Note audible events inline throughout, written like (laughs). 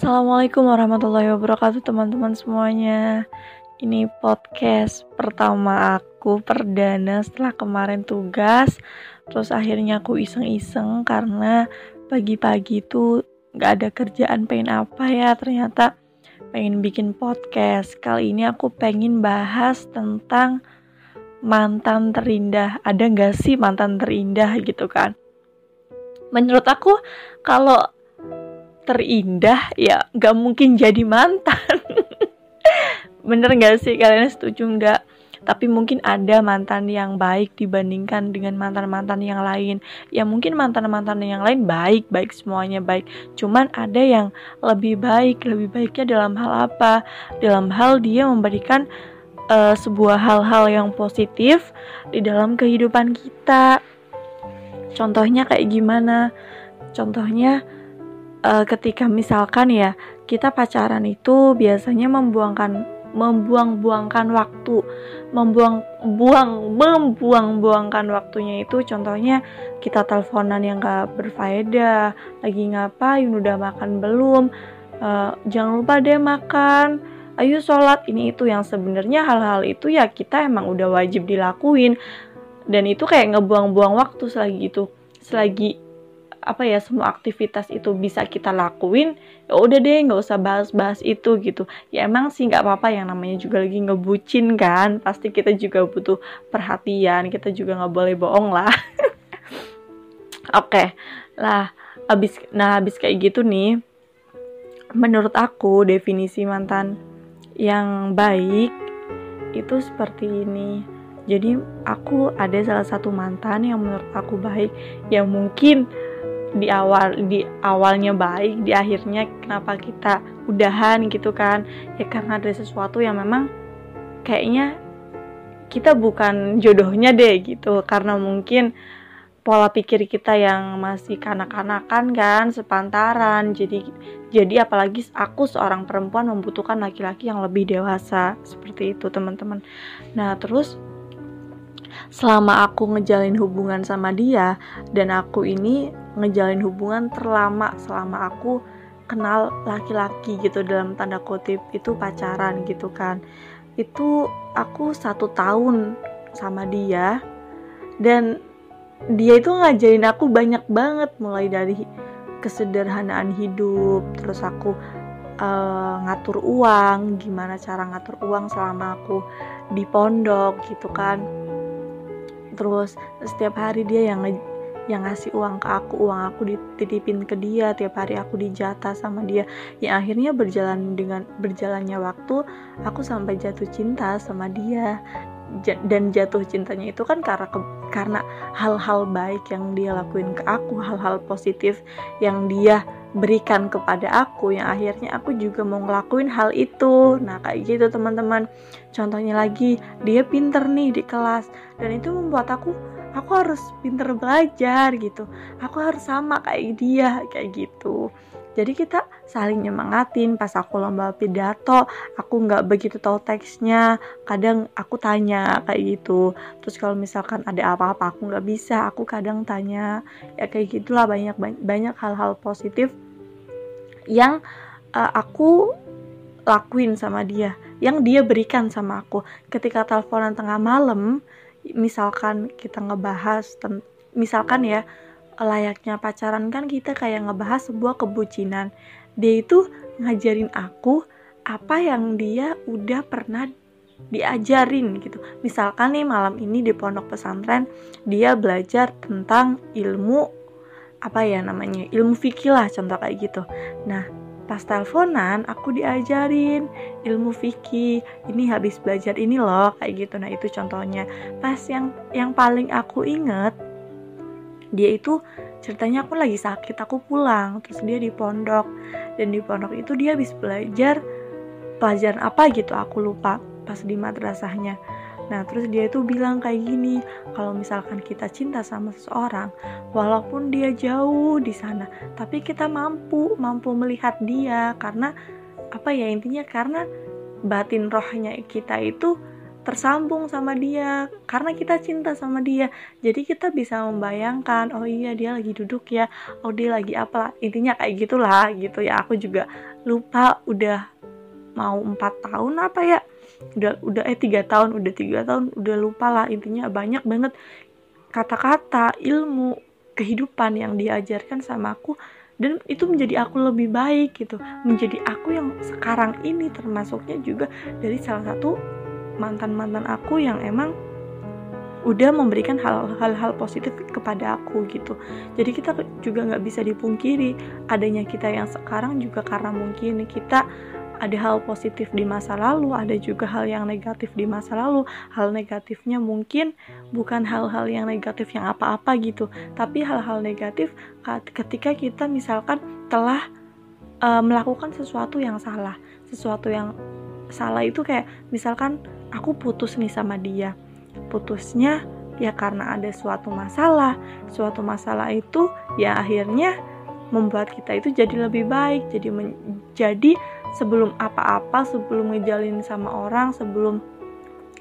Assalamualaikum warahmatullahi wabarakatuh teman-teman semuanya. Ini podcast pertama aku perdana setelah kemarin tugas. Terus akhirnya aku iseng-iseng karena pagi-pagi itu gak ada kerjaan pengen apa ya? Ternyata pengen bikin podcast. Kali ini aku pengen bahas tentang mantan terindah. Ada gak sih mantan terindah gitu kan? Menurut aku kalau terindah ya gak mungkin jadi mantan. (laughs) Bener gak sih? Kalian setuju nggak? Tapi mungkin ada mantan yang baik dibandingkan dengan mantan-mantan yang lain. Ya mungkin mantan-mantan yang lain baik baik semuanya baik. Cuman ada yang lebih baik lebih baiknya dalam hal apa? Dalam hal dia memberikan uh, sebuah hal-hal yang positif di dalam kehidupan kita. Contohnya kayak gimana? Contohnya uh, ketika misalkan ya kita pacaran itu biasanya membuangkan membuang-buangkan waktu, membuang buang membuang-buangkan waktunya itu contohnya kita teleponan yang gak berfaedah, lagi ngapain, udah makan belum, uh, jangan lupa deh makan, ayo sholat. Ini itu yang sebenarnya hal-hal itu ya kita emang udah wajib dilakuin. Dan itu kayak ngebuang-buang waktu selagi itu selagi apa ya semua aktivitas itu bisa kita lakuin ya udah deh nggak usah bahas-bahas itu gitu ya emang sih nggak apa-apa yang namanya juga lagi ngebucin kan pasti kita juga butuh perhatian kita juga nggak boleh bohong lah (laughs) oke okay. lah abis nah abis kayak gitu nih menurut aku definisi mantan yang baik itu seperti ini jadi aku ada salah satu mantan yang menurut aku baik yang mungkin di awal di awalnya baik di akhirnya kenapa kita udahan gitu kan? Ya karena ada sesuatu yang memang kayaknya kita bukan jodohnya deh gitu. Karena mungkin pola pikir kita yang masih kanak-kanakan kan sepantaran. Jadi jadi apalagi aku seorang perempuan membutuhkan laki-laki yang lebih dewasa. Seperti itu teman-teman. Nah terus selama aku ngejalin hubungan sama dia dan aku ini ngejalin hubungan terlama selama aku kenal laki-laki gitu dalam tanda kutip itu pacaran gitu kan. Itu aku satu tahun sama dia dan dia itu ngajarin aku banyak banget mulai dari kesederhanaan hidup terus aku uh, ngatur uang gimana cara ngatur uang selama aku di pondok gitu kan. Terus setiap hari dia yang yang ngasih uang ke aku uang aku dititipin ke dia tiap hari aku dijatah sama dia. Yang akhirnya berjalan dengan berjalannya waktu aku sampai jatuh cinta sama dia. Dan jatuh cintanya itu kan karena karena hal-hal baik yang dia lakuin ke aku hal-hal positif yang dia berikan kepada aku yang akhirnya aku juga mau ngelakuin hal itu. Nah kayak gitu teman-teman. Contohnya lagi dia pinter nih di kelas dan itu membuat aku aku harus pinter belajar gitu. Aku harus sama kayak dia kayak gitu. Jadi kita saling nyemangatin. Pas aku lomba pidato aku nggak begitu tahu teksnya. Kadang aku tanya kayak gitu. Terus kalau misalkan ada apa-apa aku nggak bisa. Aku kadang tanya ya kayak gitulah banyak banyak hal-hal positif yang uh, aku lakuin sama dia yang dia berikan sama aku. Ketika teleponan tengah malam misalkan kita ngebahas misalkan ya layaknya pacaran kan kita kayak ngebahas sebuah kebucinan. Dia itu ngajarin aku apa yang dia udah pernah diajarin gitu. Misalkan nih malam ini di pondok pesantren dia belajar tentang ilmu apa ya namanya ilmu fikih lah contoh kayak gitu. Nah pas teleponan aku diajarin ilmu fikih. Ini habis belajar ini loh kayak gitu. Nah itu contohnya. Pas yang yang paling aku inget dia itu ceritanya aku lagi sakit aku pulang. Terus dia di pondok. Dan di pondok itu dia habis belajar pelajaran apa gitu aku lupa. Pas di madrasahnya Nah, terus dia itu bilang kayak gini, kalau misalkan kita cinta sama seseorang, walaupun dia jauh di sana, tapi kita mampu mampu melihat dia. Karena apa ya intinya? Karena batin rohnya kita itu tersambung sama dia karena kita cinta sama dia. Jadi kita bisa membayangkan oh iya dia lagi duduk ya oh dia lagi apa. Intinya kayak gitulah gitu ya. Aku juga lupa udah mau empat tahun apa ya udah udah eh tiga tahun udah tiga tahun udah lupa lah. Intinya banyak banget kata-kata ilmu kehidupan yang diajarkan sama aku. Dan itu menjadi aku lebih baik gitu. Menjadi aku yang sekarang ini termasuknya juga dari salah satu mantan-mantan aku yang emang udah memberikan hal-hal positif kepada aku gitu. Jadi kita juga nggak bisa dipungkiri adanya kita yang sekarang juga karena mungkin kita ada hal positif di masa lalu, ada juga hal yang negatif di masa lalu. Hal negatifnya mungkin bukan hal-hal yang negatif yang apa-apa gitu, tapi hal-hal negatif ketika kita misalkan telah uh, melakukan sesuatu yang salah. Sesuatu yang salah itu kayak misalkan aku putus nih sama dia. Putusnya ya karena ada suatu masalah. Suatu masalah itu ya akhirnya membuat kita itu jadi lebih baik, jadi menjadi sebelum apa-apa sebelum ngejalin sama orang sebelum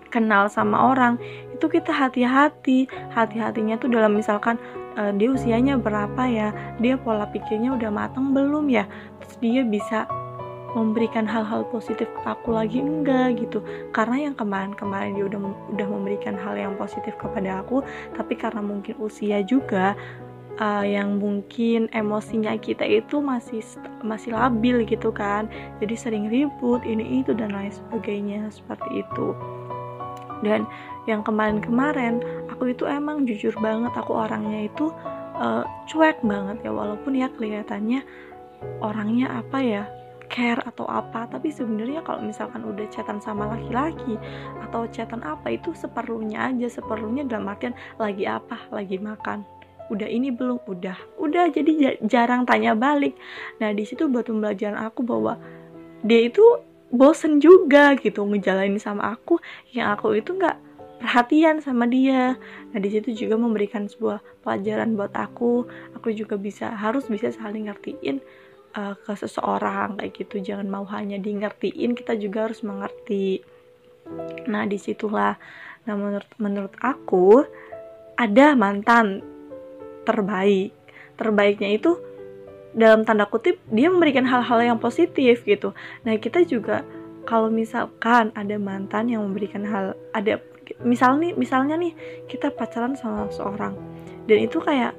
kenal sama orang itu kita hati-hati. Hati-hatinya tuh dalam misalkan uh, dia usianya berapa ya dia pola pikirnya udah matang belum ya terus dia bisa memberikan hal-hal positif ke aku lagi enggak gitu. Karena yang kemarin-kemarin dia udah udah memberikan hal yang positif kepada aku tapi karena mungkin usia juga uh, yang mungkin emosinya kita itu masih masih labil gitu kan. Jadi sering ribut ini itu dan lain sebagainya seperti itu. Dan yang kemarin-kemarin aku itu emang jujur banget aku orangnya itu uh, cuek banget ya walaupun ya kelihatannya orangnya apa ya care atau apa. Tapi sebenarnya kalau misalkan udah chatan sama laki-laki atau chatan apa itu seperlunya aja seperlunya dalam artian lagi apa lagi makan udah ini belum. Udah. Udah jadi jarang tanya balik. Nah di situ buat pembelajaran aku bahwa dia itu bosen juga gitu ngejalanin sama aku. Yang aku itu nggak perhatian sama dia. Nah di situ juga memberikan sebuah pelajaran buat aku. Aku juga bisa harus bisa saling ngertiin uh, ke seseorang kayak gitu. Jangan mau hanya di ngertiin kita juga harus mengerti. Nah di situlah. Nah menurut menurut aku ada mantan terbaik. Terbaiknya itu dalam tanda kutip dia memberikan hal-hal yang positif gitu. Nah kita juga kalau misalkan ada mantan yang memberikan hal ada misal nih misalnya nih kita pacaran sama seorang dan itu kayak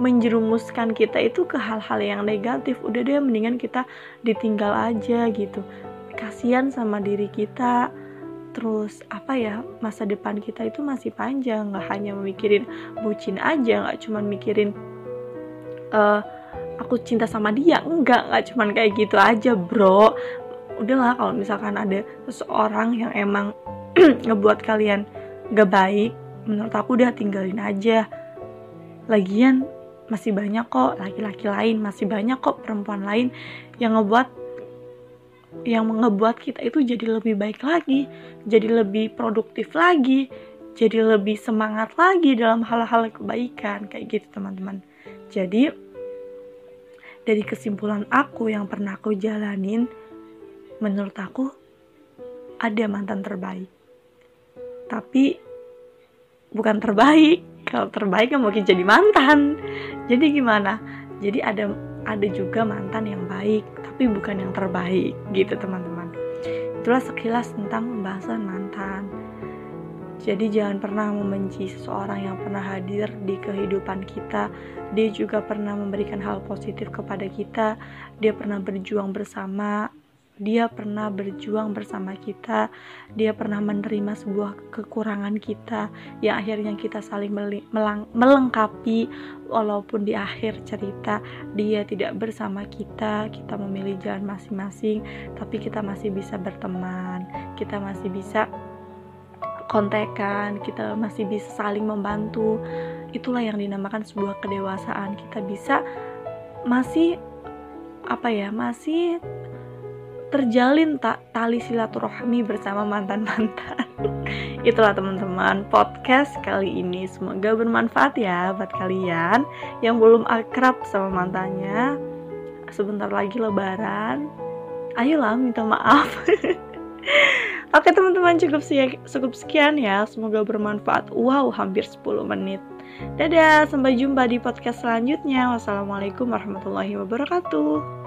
menjerumuskan kita itu ke hal-hal yang negatif udah deh mendingan kita ditinggal aja gitu. Kasihan sama diri kita terus apa ya masa depan kita itu masih panjang nggak hanya memikirin bucin aja nggak cuma mikirin uh, aku cinta sama dia enggak nggak cuman kayak gitu aja bro. Udahlah kalau misalkan ada seseorang yang emang (clears throat) ngebuat kalian gak baik menurut aku udah tinggalin aja. Lagian masih banyak kok laki-laki lain masih banyak kok perempuan lain yang ngebuat yang ngebuat kita itu jadi lebih baik lagi, jadi lebih produktif lagi, jadi lebih semangat lagi dalam hal-hal kebaikan kayak gitu teman-teman. Jadi dari kesimpulan aku yang pernah aku jalanin, menurut aku ada mantan terbaik. Tapi bukan terbaik. Kalau terbaik kan mungkin jadi mantan. Jadi gimana? Jadi ada ada juga mantan yang baik tapi bukan yang terbaik gitu teman-teman itulah sekilas tentang pembahasan mantan jadi jangan pernah membenci seseorang yang pernah hadir di kehidupan kita. Dia juga pernah memberikan hal positif kepada kita. Dia pernah berjuang bersama dia pernah berjuang bersama kita, dia pernah menerima sebuah kekurangan kita yang akhirnya kita saling melengkapi walaupun di akhir cerita dia tidak bersama kita, kita memilih jalan masing-masing, tapi kita masih bisa berteman, kita masih bisa kontekan, kita masih bisa saling membantu. Itulah yang dinamakan sebuah kedewasaan. Kita bisa masih apa ya, masih terjalin tak tali silaturahmi bersama mantan-mantan. (laughs) Itulah teman-teman podcast kali ini. Semoga bermanfaat ya buat kalian yang belum akrab sama mantannya. Sebentar lagi lebaran. Ayolah minta maaf. (laughs) Oke teman-teman cukup, cukup sekian ya Semoga bermanfaat Wow hampir 10 menit Dadah sampai jumpa di podcast selanjutnya Wassalamualaikum warahmatullahi wabarakatuh